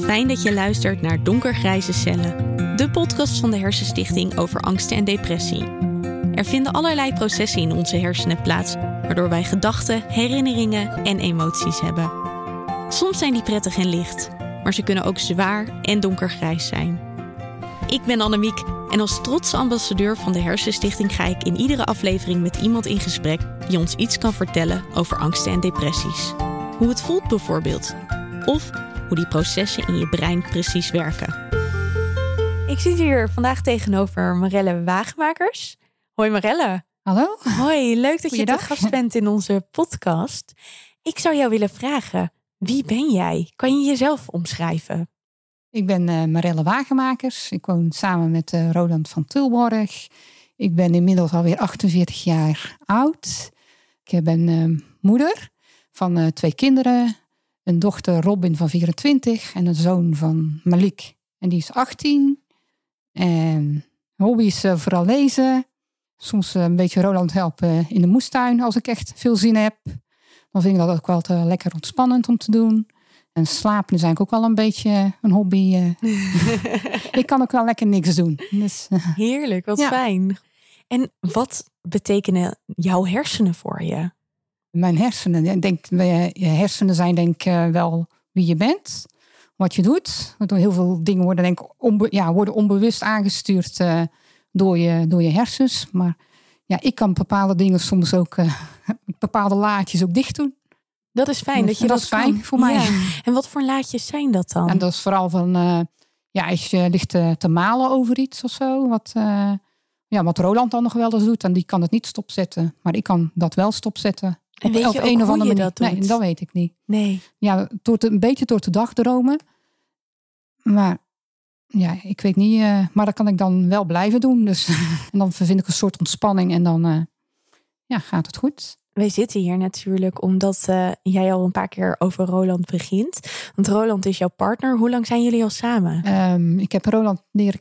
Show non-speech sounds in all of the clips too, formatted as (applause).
Fijn dat je luistert naar Donkergrijze Cellen, de podcast van de Hersenstichting over angsten en depressie. Er vinden allerlei processen in onze hersenen plaats, waardoor wij gedachten, herinneringen en emoties hebben. Soms zijn die prettig en licht, maar ze kunnen ook zwaar en donkergrijs zijn. Ik ben Annemiek en als trotse ambassadeur van de Hersenstichting ga ik in iedere aflevering met iemand in gesprek die ons iets kan vertellen over angsten en depressies. Hoe het voelt bijvoorbeeld. Of hoe die processen in je brein precies werken. Ik zit hier vandaag tegenover Marelle Waagmakers. Hoi Marelle. Hallo. Hoi, leuk dat je te gast bent in onze podcast. Ik zou jou willen vragen, wie ben jij? Kan je jezelf omschrijven? Ik ben eh, Marelle Wagenmakers. Ik woon samen met eh, Roland van Tilborg. Ik ben inmiddels alweer 48 jaar oud. Ik ben eh, moeder van eh, twee kinderen. Een dochter Robin van 24 en een zoon van Malik. En die is 18. En hobby's eh, vooral lezen. Soms eh, een beetje Roland helpen in de moestuin als ik echt veel zin heb. Dan vind ik dat ook wel te lekker ontspannend om te doen. En slapen is eigenlijk ook wel een beetje een hobby. eh. (laughs) ik kan ook wel lekker niks doen. Dus, Heerlijk, wat Ja. fijn. En wat betekenen jouw hersenen voor je? Mijn hersenen, ik denk, je je hersenen zijn denk ik eh, wel wie je bent. Wat je doet. Waardoor heel veel dingen worden, denk ik, onbe- ja, worden onbewust aangestuurd eh, door, je, door je hersens. Maar ja, ik kan bepaalde dingen soms ook, eh, (laughs) bepaalde laadjes ook dicht doen. Dat is fijn dat je dat, dat is fijn kan. voor mij. Ja. (laughs) En wat voor laadjes zijn dat dan? En dat is vooral van, eh, ja, als je ligt te, te malen over iets of zo. Wat, eh, ja, wat Roland dan nog wel eens doet. En die kan het niet stopzetten. Maar ik kan dat wel stopzetten. En weet je hoe je manier. dat doet? Nee, dat weet ik niet. Nee. Ja, door te, een beetje door de dag dromen. Maar ja, ik weet niet. eh, maar dat kan ik dan wel blijven doen. Dus, (laughs) en dan vind ik een soort ontspanning. En dan eh, ja, gaat het goed. Wij zitten hier natuurlijk omdat eh, jij al een paar keer over Roland begint. Want Roland is jouw partner. Hoe lang zijn jullie al samen? Ehm, ik heb Roland leren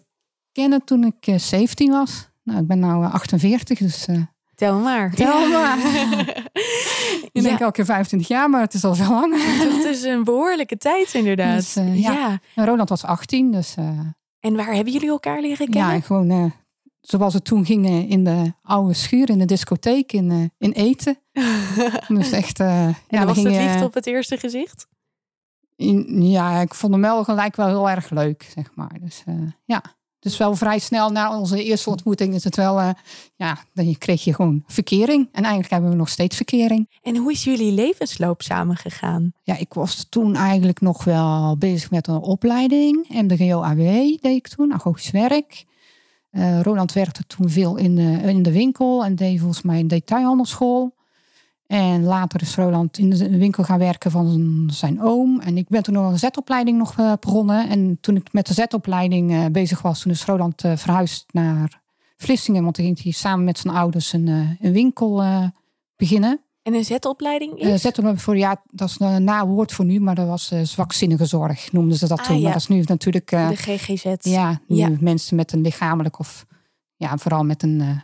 kennen toen ik eh, 17 was. Nou, ik ben nu 48, dus Tel maar. tel (laughs) maar. (laughs) ik denk elke keer 25 jaar, maar het is al veel langer. (laughs) Dat is een behoorlijke tijd inderdaad. Dus, eh, ja. ja. En Roland was 18, dus uh, En waar hebben jullie elkaar leren kennen? ja, gewoon uh, zoals het toen ging in de oude schuur, in de discotheek, in, in eten. (laughs) dus echt... en ja, was het liefde op het eerste gezicht? In, ja, ik vond hem wel gelijk wel heel erg leuk, zeg maar. Dus ja, dus wel vrij snel na onze eerste ontmoeting is het wel, uh, ja, dan kreeg je gewoon verkering. En eigenlijk hebben we nog steeds verkering. En hoe is jullie levensloop samengegaan? Ja, ik was toen eigenlijk nog wel bezig met een opleiding. MDGO-AW deed ik toen, agogisch werk. Uh, Roland werkte toen veel in de, in de winkel en deed volgens mij een detailhandelschool. En later is Roland in de winkel gaan werken van zijn oom. En ik ben toen nog een zetopleiding nog uh, begonnen. En toen ik met de zetopleiding uh, bezig was, toen is Roland uh, verhuisd naar Vlissingen. Want toen ging hij samen met zijn ouders een, een winkel beginnen. En een zetopleiding is? zetopleiding voor, ja, dat is een nawoord voor nu, maar dat was zwakzinnige zorg, noemden ze dat ah, toen. Ja. Maar dat is nu natuurlijk... de GGZ. Ja, nu ja. mensen met een lichamelijk of ja, vooral met een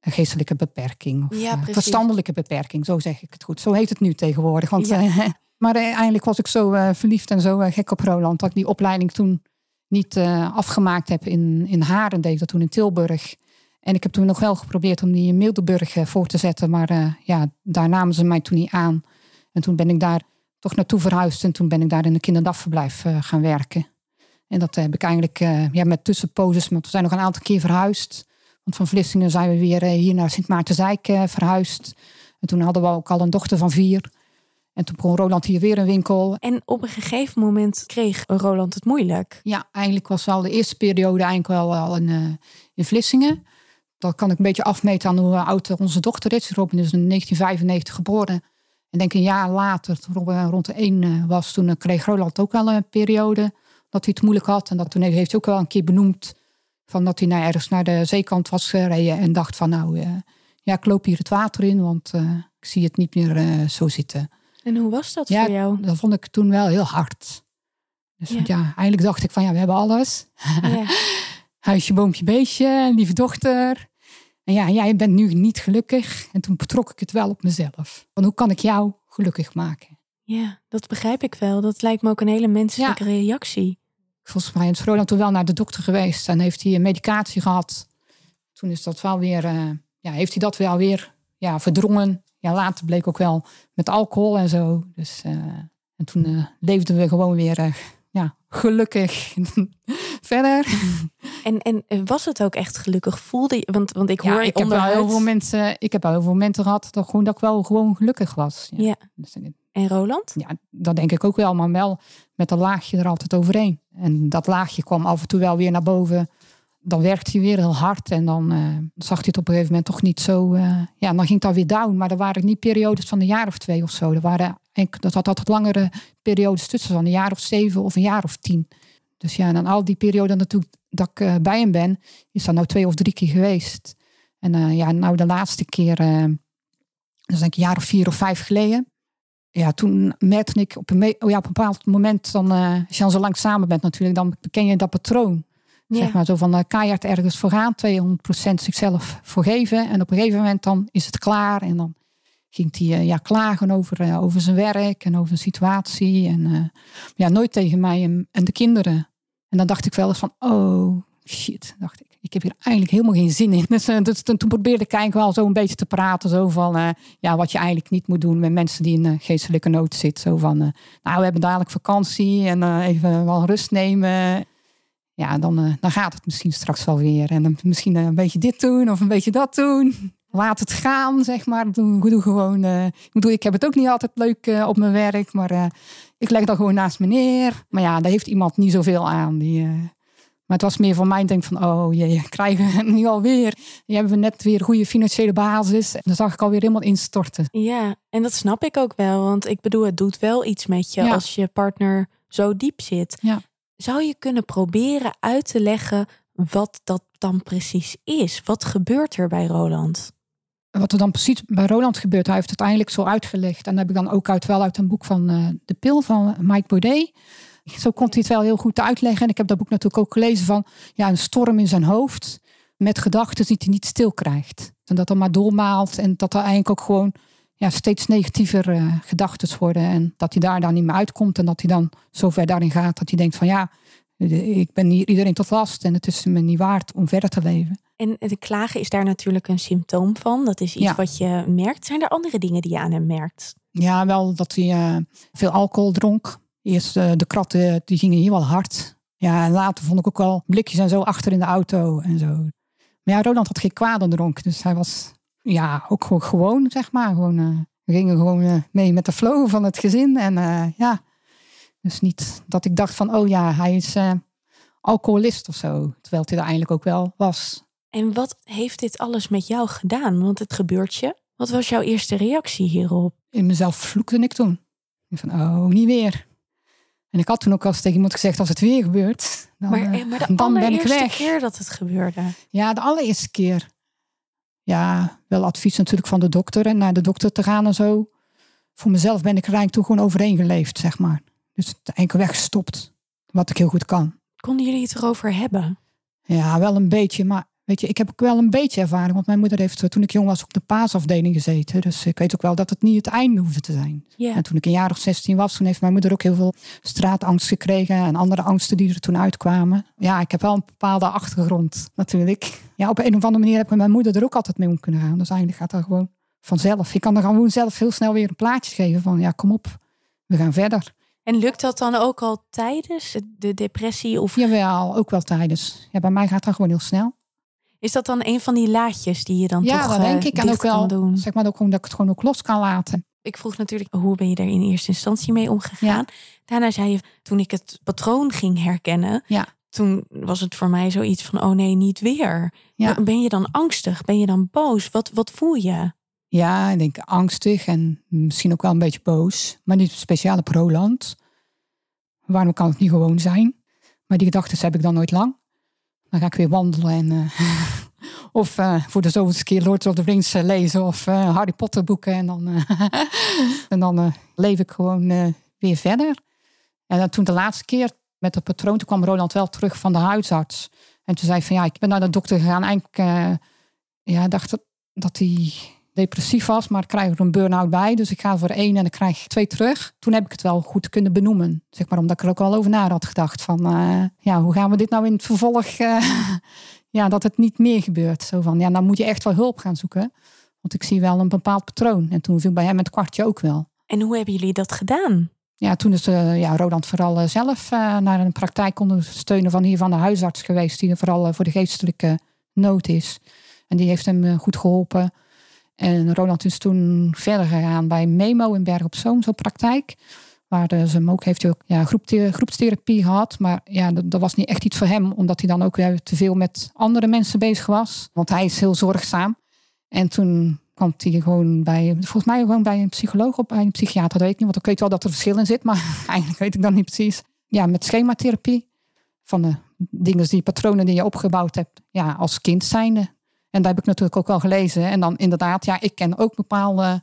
een geestelijke beperking. Of ja, verstandelijke beperking, zo zeg ik het goed. Zo heet het nu tegenwoordig. Want, ja. uh, (laughs) maar eindelijk was ik zo verliefd en zo gek op Roland... dat ik die opleiding toen niet eh, afgemaakt heb in, in Haren. deed ik dat toen in Tilburg. En ik heb toen nog wel geprobeerd om die in Mildenburg eh, voor te zetten. Maar ja, daar namen ze mij toen niet aan. En toen ben ik daar toch naartoe verhuisd. En toen ben ik daar in een kinderdagverblijf eh, gaan werken. En dat heb ik eigenlijk ja, met tussenposes... want we zijn nog een aantal keer verhuisd... Want van Vlissingen zijn we weer hier naar Sint Maartenzijk uh, verhuisd. En toen hadden we ook al een dochter van vier. En toen begon Roland hier weer een winkel. En op een gegeven moment kreeg Roland het moeilijk. Ja, eigenlijk was wel de eerste periode eigenlijk wel al in, in Vlissingen. Dat kan ik een beetje afmeten aan hoe oud onze dochter is. Robin is in 1995 geboren. En denk een jaar later, toen Robin rond de één uh, was, toen kreeg Roland ook wel een periode dat hij het moeilijk had. En dat toen heeft hij ook wel een keer benoemd van dat hij nou ergens naar de zeekant was gereden en dacht van nou, uh, ja, ik loop hier het water in, want uh, ik zie het niet meer uh, zo zitten. En hoe was dat ja, voor jou? Dat vond ik toen wel heel hard. Dus ja, ja eigenlijk dacht ik van ja, we hebben alles. Ja. (laughs) Huisje, boompje, beestje, lieve dochter. En ja, jij bent nu niet gelukkig. En toen betrok ik het wel op mezelf. Van hoe kan ik jou gelukkig maken? Ja, dat begrijp ik wel. Dat lijkt me ook een hele menselijke reactie. Volgens mij is Roland toen wel naar de dokter geweest en heeft hij een medicatie gehad. Toen is dat wel weer, uh, ja, heeft hij dat wel weer ja, verdrongen. Ja, later bleek ook wel met alcohol en zo. Dus, uh, en toen uh, leefden we gewoon weer ja, gelukkig (laughs) verder. En, en was het ook echt gelukkig? Voelde je, want, want ik hoor ja, ik onderuit... heb wel heel veel mensen, ik heb wel heel veel momenten gehad dat, gewoon, dat ik wel gewoon gelukkig was. Ja. ja. Dus en Roland? Ja, dat denk ik ook wel, maar wel met een laagje er altijd overheen. En dat laagje kwam af en toe wel weer naar boven. Dan werkte hij weer heel hard en dan uh, zag hij het op een gegeven moment toch niet zo. Uh, ja, dan ging het weer down. Maar er waren niet periodes van een jaar of twee of zo. Er waren, dat had altijd langere periodes tussen, van een jaar of zeven of een jaar of tien. Dus ja, en dan al die perioden natuurlijk dat ik uh, bij hem ben, is dat nou twee of drie keer geweest. En ja, nou de laatste keer, dat is denk ik een jaar of vier of vijf geleden ja, toen merkte ik op een, oh ja, op een bepaald moment, dan, uh, als je dan zo lang samen bent natuurlijk, dan ken je dat patroon. Zeg maar zo van uh, keihard ergens voor gaan, 200% zichzelf voorgeven. En op een gegeven moment dan is het klaar. En dan ging hij uh, ja, klagen over, over zijn werk en over zijn situatie. En ja, nooit tegen mij en, en de kinderen. En dan dacht ik wel eens van, oh shit, dacht ik ik heb hier eigenlijk helemaal geen zin in. (laughs) Dus, uh, dus toen probeerde ik wel zo een beetje te praten. Zo van, uh, ja, wat je eigenlijk niet moet doen met mensen die in uh, geestelijke nood zitten. Zo van, nou, we hebben dadelijk vakantie en even wel rust nemen. Ja, dan, dan gaat het misschien straks wel weer. En dan misschien een beetje dit doen of een beetje dat doen. Laat het gaan, zeg maar. Doe, gewoon, ik bedoel, ik heb het ook niet altijd leuk op mijn werk. Maar ik leg dat gewoon naast me neer. Maar ja, daar heeft iemand niet zoveel aan. Die maar het was meer voor mij, denk van, oh jee, krijgen we nu alweer. Je hebben we net weer goede financiële basis. En dan zag ik alweer helemaal instorten. Ja, en dat snap ik ook wel. Want ik bedoel, het doet wel iets met je als je partner zo diep zit. Ja. Zou je kunnen proberen uit te leggen wat dat dan precies is? Wat gebeurt er bij Roland? Wat er dan precies bij Roland gebeurt, hij heeft het uiteindelijk zo uitgelegd. En dat heb ik dan ook uit, wel uit een boek van uh, De Pil van Mike Baudet. Zo kon hij het wel heel goed uitleggen. En ik heb dat boek natuurlijk ook gelezen van ja, een storm in zijn hoofd. Met gedachten die hij niet stil krijgt. En dat er maar doormaalt. En dat er eigenlijk ook gewoon ja, steeds negatiever uh, gedachten worden. En dat hij daar dan niet meer uitkomt. En dat hij dan zo ver daarin gaat dat hij denkt van ja, ik ben hier iedereen tot last. En het is me niet waard om verder te leven. En de klagen is daar natuurlijk een symptoom van. Dat is iets wat je merkt. Zijn er andere dingen die je aan hem merkt? Ja, wel dat hij uh, veel alcohol dronk. Eerst uh, de kratten, die gingen hier wel hard. Ja, en later vond ik ook al blikjes en zo achter in de auto en zo. Maar ja, Roland had geen kwaad dronk. Dus hij was ja, ook gewoon, gewoon zeg maar. Gewoon, uh, we gingen gewoon uh, mee met de flow van het gezin. En ja, dus niet dat ik dacht van, oh ja, hij is alcoholist of zo. Terwijl hij er eigenlijk ook wel was. En wat heeft dit alles met jou gedaan? Want het gebeurt je. Wat was jouw eerste reactie hierop? In mezelf vloekte ik toen. Van, oh, niet weer. En ik had toen ook al eens tegen iemand gezegd, als het weer gebeurt, dan, maar, eh, maar de dan ben ik weg. keer dat het gebeurde? Ja, de allereerste keer. Ja, wel advies natuurlijk van de dokter en naar de dokter te gaan en zo. Voor mezelf ben ik er eigenlijk toen gewoon overheen geleefd, zeg maar. Dus het enkel weggestopt, wat ik heel goed kan. Konden jullie het erover hebben? Ja, wel een beetje, maar Weet je, ik heb ook wel een beetje ervaring. Want mijn moeder heeft toen ik jong was op de paasafdeling gezeten. Dus ik weet ook wel dat het niet het einde hoefde te zijn. En toen ik een jaar of 16 was, toen heeft mijn moeder ook heel veel straatangst gekregen. En andere angsten die er toen uitkwamen. Ja, ik heb wel een bepaalde achtergrond natuurlijk. Ja, op een of andere manier heb ik mijn moeder er ook altijd mee om kunnen gaan. Dus eigenlijk gaat dat gewoon vanzelf. Je kan er gewoon zelf heel snel weer een plaatje geven van ja, kom op, we gaan verder. En lukt dat dan ook al tijdens de depressie? Of... Jawel, ook wel tijdens. Ja, bij mij gaat dat gewoon heel snel. Is dat dan een van die laadjes die je dan ja, toch Ja, dat denk ik. En ook wel, doen? zeg maar ook dat ik het gewoon ook los kan laten. Ik vroeg natuurlijk, hoe ben je daar in eerste instantie mee omgegaan? Daarna zei je, toen ik het patroon ging herkennen, ja. toen was het voor mij zoiets van, oh nee, niet weer. Ja. Ben je dan angstig? Ben je dan boos? Wat, wat voel je? Ja, ik denk angstig en misschien ook wel een beetje boos. Maar niet speciale pro-land. Waarom kan het niet gewoon zijn? Maar die gedachten heb ik dan nooit lang. Dan ga ik weer wandelen en uh, (laughs) of uh, voor de zoveelste keer Lord of the Rings uh, lezen of Harry Potter boeken. En dan, (laughs) en dan leef ik gewoon weer verder. En toen de laatste keer met het patroon, toen kwam Roland wel terug van de huisarts. En toen zei hij van ja, ik ben naar de dokter gegaan. Eigenlijk ja, dacht dat, dat hij depressief was, maar ik krijg er een burn-out bij. Dus ik ga voor één en dan krijg ik twee terug. Toen heb ik het wel goed kunnen benoemen. Zeg maar, omdat ik er ook al over na had gedacht. Van uh, ja, hoe gaan we dit nou in het vervolg? Uh, (laughs) ja, dat het niet meer gebeurt. Zo van ja, dan moet je echt wel hulp gaan zoeken. Want ik zie wel een bepaald patroon. En toen viel bij hem het kwartje ook wel. En hoe hebben jullie dat gedaan? Ja, toen is uh, ja, Roland vooral zelf naar een praktijk ondersteunen van hier van de huisarts geweest. Die er vooral voor de geestelijke nood is. En die heeft hem goed geholpen. En Roland is toen verder gegaan bij Memo in Berg op Zoom, zo'n praktijk. Waar ze hem ook heeft ook ja, groepstherapie gehad. Maar ja, dat, was niet echt iets voor hem, omdat hij dan ook weer te veel met andere mensen bezig was. Want hij is heel zorgzaam. En toen kwam hij gewoon bij, volgens mij gewoon bij een psycholoog of bij een psychiater. Dat weet ik niet, want ik weet wel dat er verschil in zit, maar (laughs) eigenlijk weet ik dan niet precies. Ja, met schematherapie. Van de dingen, die patronen die je opgebouwd hebt ja, als kind zijnde. En daar heb ik natuurlijk ook wel gelezen. En dan inderdaad, ja, ik ken ook bepaalde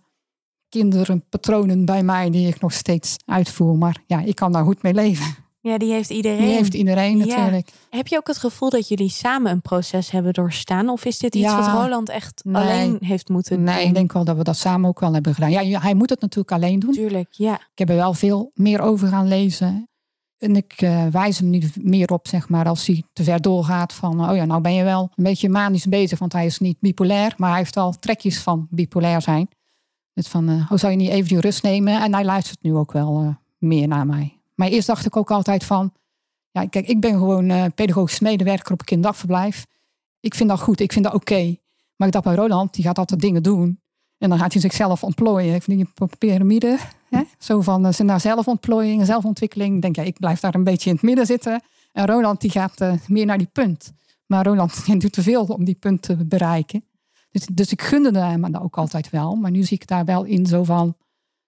kinderen, patronen bij mij die ik nog steeds uitvoer. Maar ja, ik kan daar goed mee leven. Ja, die heeft iedereen. Die heeft iedereen natuurlijk. Heb je ook het gevoel dat jullie samen een proces hebben doorstaan? Of is dit iets wat Roland echt alleen heeft moeten doen? Nee, ik denk wel dat we dat samen ook wel hebben gedaan. Ja, hij moet het natuurlijk alleen doen. Tuurlijk, ja. Ik heb er wel veel meer over gaan lezen. En ik uh, wijs hem niet meer op, zeg maar, als hij te ver doorgaat van, oh ja, nou ben je wel een beetje manisch bezig, want hij is niet bipolair, maar hij heeft wel trekjes van bipolair zijn. Dus van, uh, oh, zou je niet even die rust nemen? En hij luistert nu ook wel uh, meer naar mij. Maar eerst dacht ik ook altijd van, ja, kijk, ik ben gewoon pedagogisch medewerker op een kinderdagverblijf. Ik vind dat goed, ik vind dat oké. Maar ik dacht bij Roland, die gaat altijd dingen doen. En dan gaat hij zichzelf ontplooien. Ik vind die piramide, hè? zo van uh, zijn zelfontplooiing, zelfontwikkeling. Denk ja, ik blijf daar een beetje in het midden zitten. En Roland die gaat uh, meer naar die punt. Maar Roland (laughs) doet te veel om die punt te bereiken. Dus, dus ik gunde hem dat ook altijd wel. Maar nu zie ik daar wel in zo van,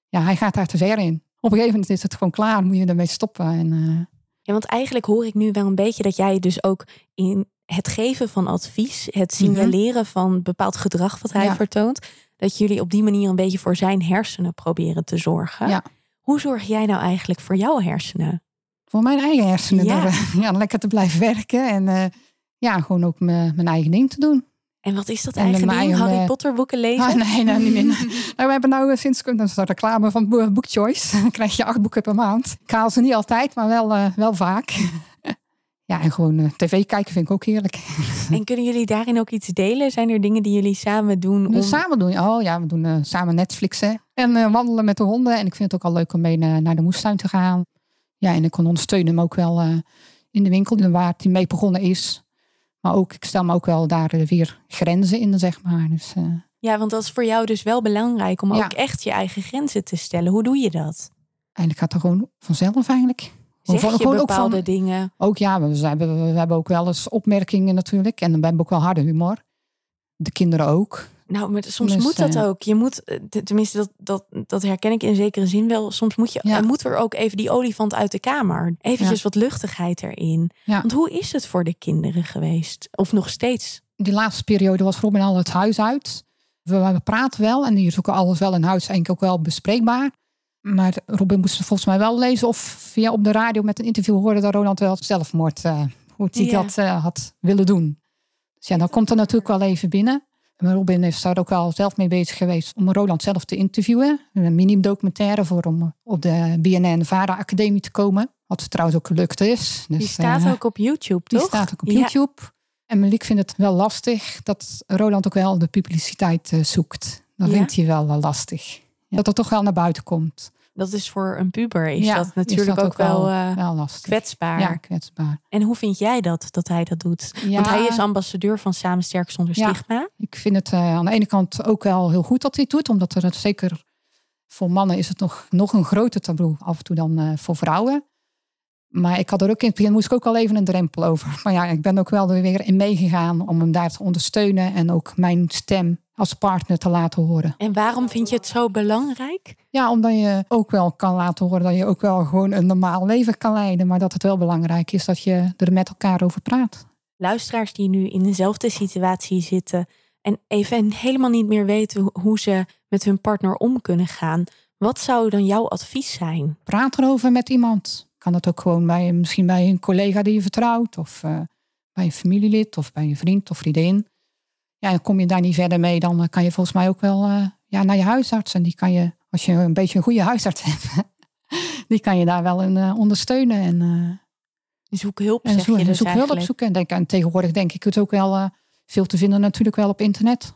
ja, hij gaat daar te ver in. Op een gegeven moment is het gewoon klaar, moet je ermee stoppen. En, uh... Ja, want eigenlijk hoor ik nu wel een beetje dat jij dus ook in het geven van advies, het mhm. signaleren van bepaald gedrag wat hij vertoont, dat jullie op die manier een beetje voor zijn hersenen proberen te zorgen. Ja. Hoe zorg jij nou eigenlijk voor jouw hersenen? Voor mijn eigen hersenen. Ja, door, (laughs) ja lekker te blijven werken en uh, ja, gewoon ook mijn eigen ding te doen. En wat is dat eigenlijk? Eigen, Harry Potter boeken lezen? Ah, nee, nee, niet meer. (laughs) nou, we hebben nou sinds dat is de reclame van Book Choice. (laughs) Dan krijg je acht boeken per maand. Ik haal ze niet altijd, maar wel, uh, wel vaak. Ja, en gewoon uh, tv kijken vind ik ook heerlijk. (laughs) En kunnen jullie daarin ook iets delen? Zijn er dingen die jullie samen doen? Om... Samen doen, oh ja, we doen uh, samen Netflixen. En uh, wandelen met de honden. En ik vind het ook al leuk om mee naar de moestuin te gaan. Ja, en ik kon ondersteunen hem ook wel in de winkel waar hij mee begonnen is. Maar ook, ik stel me ook wel daar weer grenzen in, zeg maar. Dus, ja, want dat is voor jou dus wel belangrijk om ook echt je eigen grenzen te stellen. Hoe doe je dat? Eigenlijk gaat het gewoon vanzelf eigenlijk. Zeg je gewoon bepaalde ook van, dingen? Ook ja, we, hebben, we hebben ook wel eens opmerkingen natuurlijk. En dan hebben we ook wel harde humor. De kinderen ook. Nou, maar soms dus, moet dat uh, ook. Je moet, eh, tenminste, dat, dat, dat herken ik in zekere zin wel. Soms moet, je, ja. moet er ook even die olifant uit de kamer. Eventjes wat luchtigheid erin. Ja. Want hoe is het voor de kinderen geweest? Of nog steeds? Die laatste periode was Robin al het huis uit. We, we praten wel en is ook alles wel in huis eigenlijk ook wel bespreekbaar. Maar Robin moest volgens mij wel lezen of via op de radio met een interview horen dat Ronald wel zelfmoord, uh, hoe hij dat uh, had willen doen. Dus ja, dan komt er natuurlijk wel even binnen. Maar Robin is daar ook wel zelf mee bezig geweest om Roland zelf te interviewen. Een mini-documentaire voor om op de BNN Vara Academie te komen. Wat trouwens ook gelukt is. Dus, die staat uh, ook op YouTube, toch? Die staat ook op YouTube. En Malik vindt het wel lastig dat Roland ook wel de publiciteit zoekt. Dat vindt hij wel, wel lastig. Dat het toch wel naar buiten komt dat is voor een puber is dat natuurlijk ook, wel, uh, wel kwetsbaar. Ja, kwetsbaar. En hoe vind jij dat, dat hij dat doet? Want hij is ambassadeur van Samen Sterk Zonder Stigma. Ik vind het uh, aan de ene kant ook wel heel goed dat hij het doet. Omdat er zeker voor mannen is het nog, nog een groter taboe. Af en toe dan uh, voor vrouwen. Maar ik had er ook in het begin moest ik ook al even een drempel over. Maar ja, ik ben ook wel er weer in meegegaan om hem daar te ondersteunen. En ook mijn stem als partner te laten horen. En waarom vind je het zo belangrijk? Ja, omdat je ook wel kan laten horen dat je ook wel gewoon een normaal leven kan leiden. Maar dat het wel belangrijk is dat je er met elkaar over praat. Luisteraars die nu in dezelfde situatie zitten en even helemaal niet meer weten hoe ze met hun partner om kunnen gaan. Wat zou dan jouw advies zijn? Praat erover met iemand. Kan dat ook gewoon bij, misschien bij een collega die je vertrouwt, of uh, bij een familielid, of bij een vriend of vriendin Ja, en kom je daar niet verder mee, dan eh, kan je volgens mij ook wel eh, ja, naar je huisarts. En die kan je, als je een beetje een goede huisarts (laughs) hebt, die kan je daar wel in uh, ondersteunen. En, uh, zoek hulp, en zeg je dus zoek hulp opzoeken. En, denk, en tegenwoordig denk ik het ook wel veel te vinden natuurlijk wel op internet.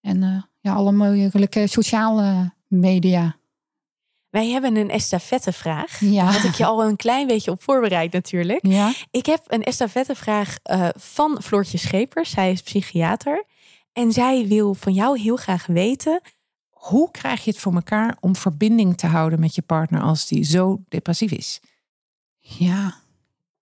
En ja, alle mogelijke sociale media. Wij hebben een estafettevraag. Ja. Had ik je al een klein beetje op voorbereid natuurlijk. Ja. Ik heb een estafettevraag uh, van Floortje Schepers. Zij is psychiater. En zij wil van jou heel graag weten... Hoe krijg je het voor elkaar om verbinding te houden met je partner als die zo depressief is? Ja,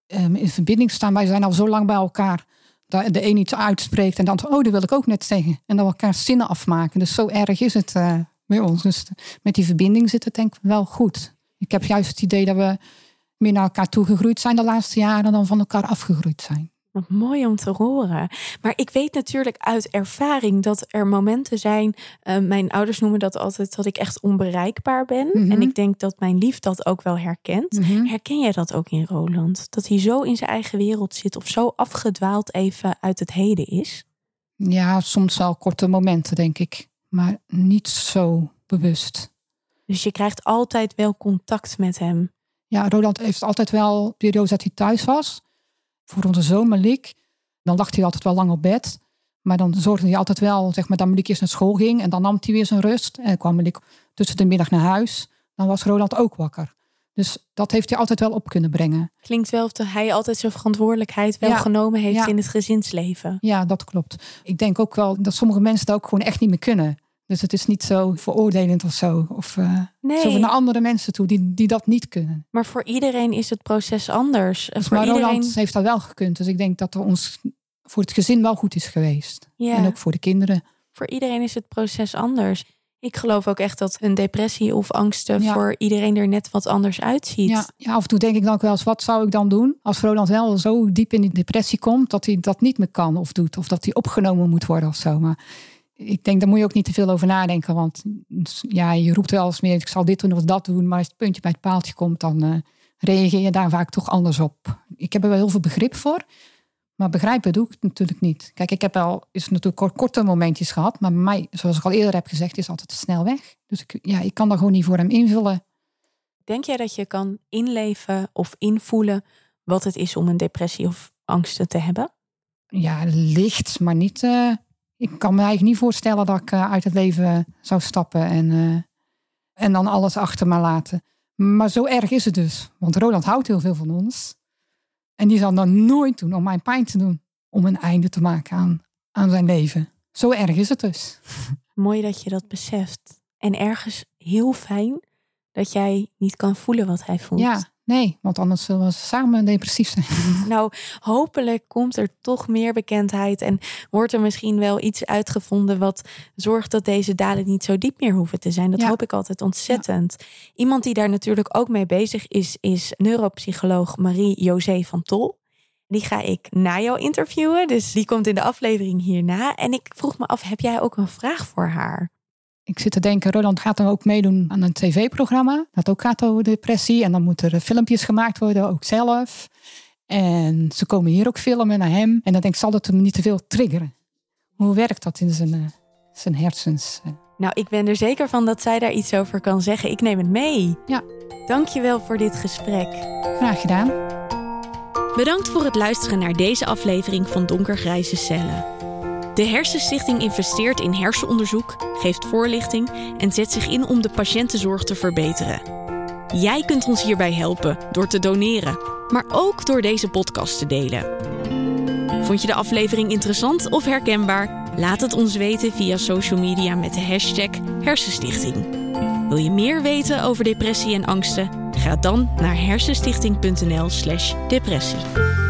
um, in verbinding staan. Wij zijn al zo lang bij elkaar. Dat de een iets uitspreekt en dan, oh, dat wil ik ook net zeggen. En dan elkaar zinnen afmaken. Dus zo erg is het uh, bij ons. Dus met die verbinding zit het denk ik wel goed. Ik heb juist het idee dat we meer naar elkaar toegegroeid zijn de laatste jaren dan van elkaar afgegroeid zijn. Wat mooi om te horen. Maar ik weet natuurlijk uit ervaring dat er momenten zijn. Uh, mijn ouders noemen dat altijd dat ik echt onbereikbaar ben. Mhm. En ik denk dat mijn lief dat ook wel herkent. Mhm. Herken jij dat ook in Roland? Dat hij zo in zijn eigen wereld zit of zo afgedwaald even uit het heden is? Ja, soms wel korte momenten, denk ik. Maar niet zo bewust. Dus je krijgt altijd wel contact met hem. Ja, Roland heeft altijd wel periodes dat hij thuis was. Voor onze zoon Malik. Dan lag hij altijd wel lang op bed. Maar dan zorgde hij altijd wel, zeg maar, dat Malik eerst naar school ging. En dan nam hij weer zijn rust. En kwam Malik tussen de middag naar huis. Dan was Roland ook wakker. Dus dat heeft hij altijd wel op kunnen brengen. Klinkt wel of hij altijd zijn verantwoordelijkheid wel Ja. genomen heeft Ja. in het gezinsleven. Ja, dat klopt. Ik denk ook wel dat sommige mensen dat ook gewoon echt niet meer kunnen. Dus het is niet zo veroordelend of zo. Of eh, Nee, zo naar andere mensen toe die, die dat niet kunnen. maar voor iedereen is het proces anders. Dus voor maar iedereen, Roland heeft dat wel gekund. Dus ik denk dat het ons voor het gezin wel goed is geweest. ja, En ook voor de kinderen. voor iedereen is het proces anders. Ik geloof ook echt dat een depressie of angsten Ja. voor iedereen er net wat anders uitziet. Ja, ja, af en toe denk ik dan ook wel eens, wat zou ik dan doen? Als Roland wel zo diep in die depressie komt, dat hij dat niet meer kan of doet. Of dat hij opgenomen moet worden of zo. Maar ik denk, daar moet je ook niet te veel over nadenken. Want ja, je roept wel eens meer, ik zal dit doen of dat doen. Maar als het puntje bij het paaltje komt, dan eh, reageer je daar vaak toch anders op. Ik heb er wel heel veel begrip voor. Maar begrijpen doe ik het natuurlijk niet. Kijk, ik heb wel is natuurlijk kort, korte momentjes gehad. Maar bij mij, zoals ik al eerder heb gezegd, is altijd te snel weg. Dus ik, ja, ik kan daar gewoon niet voor hem invullen. Denk jij dat je kan inleven of invoelen wat het is om een depressie of angsten te hebben? Ja, licht, maar niet. eh, ik kan me eigenlijk niet voorstellen dat ik eh, uit het leven zou stappen en, eh, en dan alles achter me laten. Maar zo erg is het dus. Want Roland houdt heel veel van ons. En die zal dat nooit doen om mijn pijn te doen. Om een einde te maken aan, aan zijn leven. Zo erg is het dus. (laughs) Mooi dat je dat beseft. En ergens heel fijn dat jij niet kan voelen wat hij voelt. Ja, nee, want anders zullen we samen depressief zijn. (laughs) Nou, hopelijk komt er toch meer bekendheid en wordt er misschien wel iets uitgevonden wat zorgt dat deze dalen niet zo diep meer hoeven te zijn. Dat Ja. hoop ik altijd ontzettend. Iemand die daar natuurlijk ook mee bezig is, is neuropsycholoog Marie-José van Tol. Die ga ik na jou interviewen, dus die komt in de aflevering hierna. En ik vroeg me af, heb jij ook een vraag voor haar? Ik zit te denken, Roland gaat dan ook meedoen aan een tv-programma. Dat ook gaat over depressie. En dan moeten er filmpjes gemaakt worden, ook zelf. En ze komen hier ook filmen naar hem. En dan denk ik, zal dat hem niet te veel triggeren? Hoe werkt dat in zijn, eh, zijn hersens? Nou, ik ben er zeker van dat zij daar iets over kan zeggen. Ik neem het mee. Ja. Dankjewel voor dit gesprek. Graag gedaan. Bedankt voor het luisteren naar deze aflevering van Donkergrijze Cellen. De Hersenstichting investeert in hersenonderzoek, geeft voorlichting en zet zich in om de patiëntenzorg te verbeteren. Jij kunt ons hierbij helpen door te doneren, maar ook door deze podcast te delen. Vond je de aflevering interessant of herkenbaar? Laat het ons weten via social media met de hashtag Hersenstichting. Wil je meer weten over depressie en angsten? Ga dan naar hersenstichting.nl/depressie.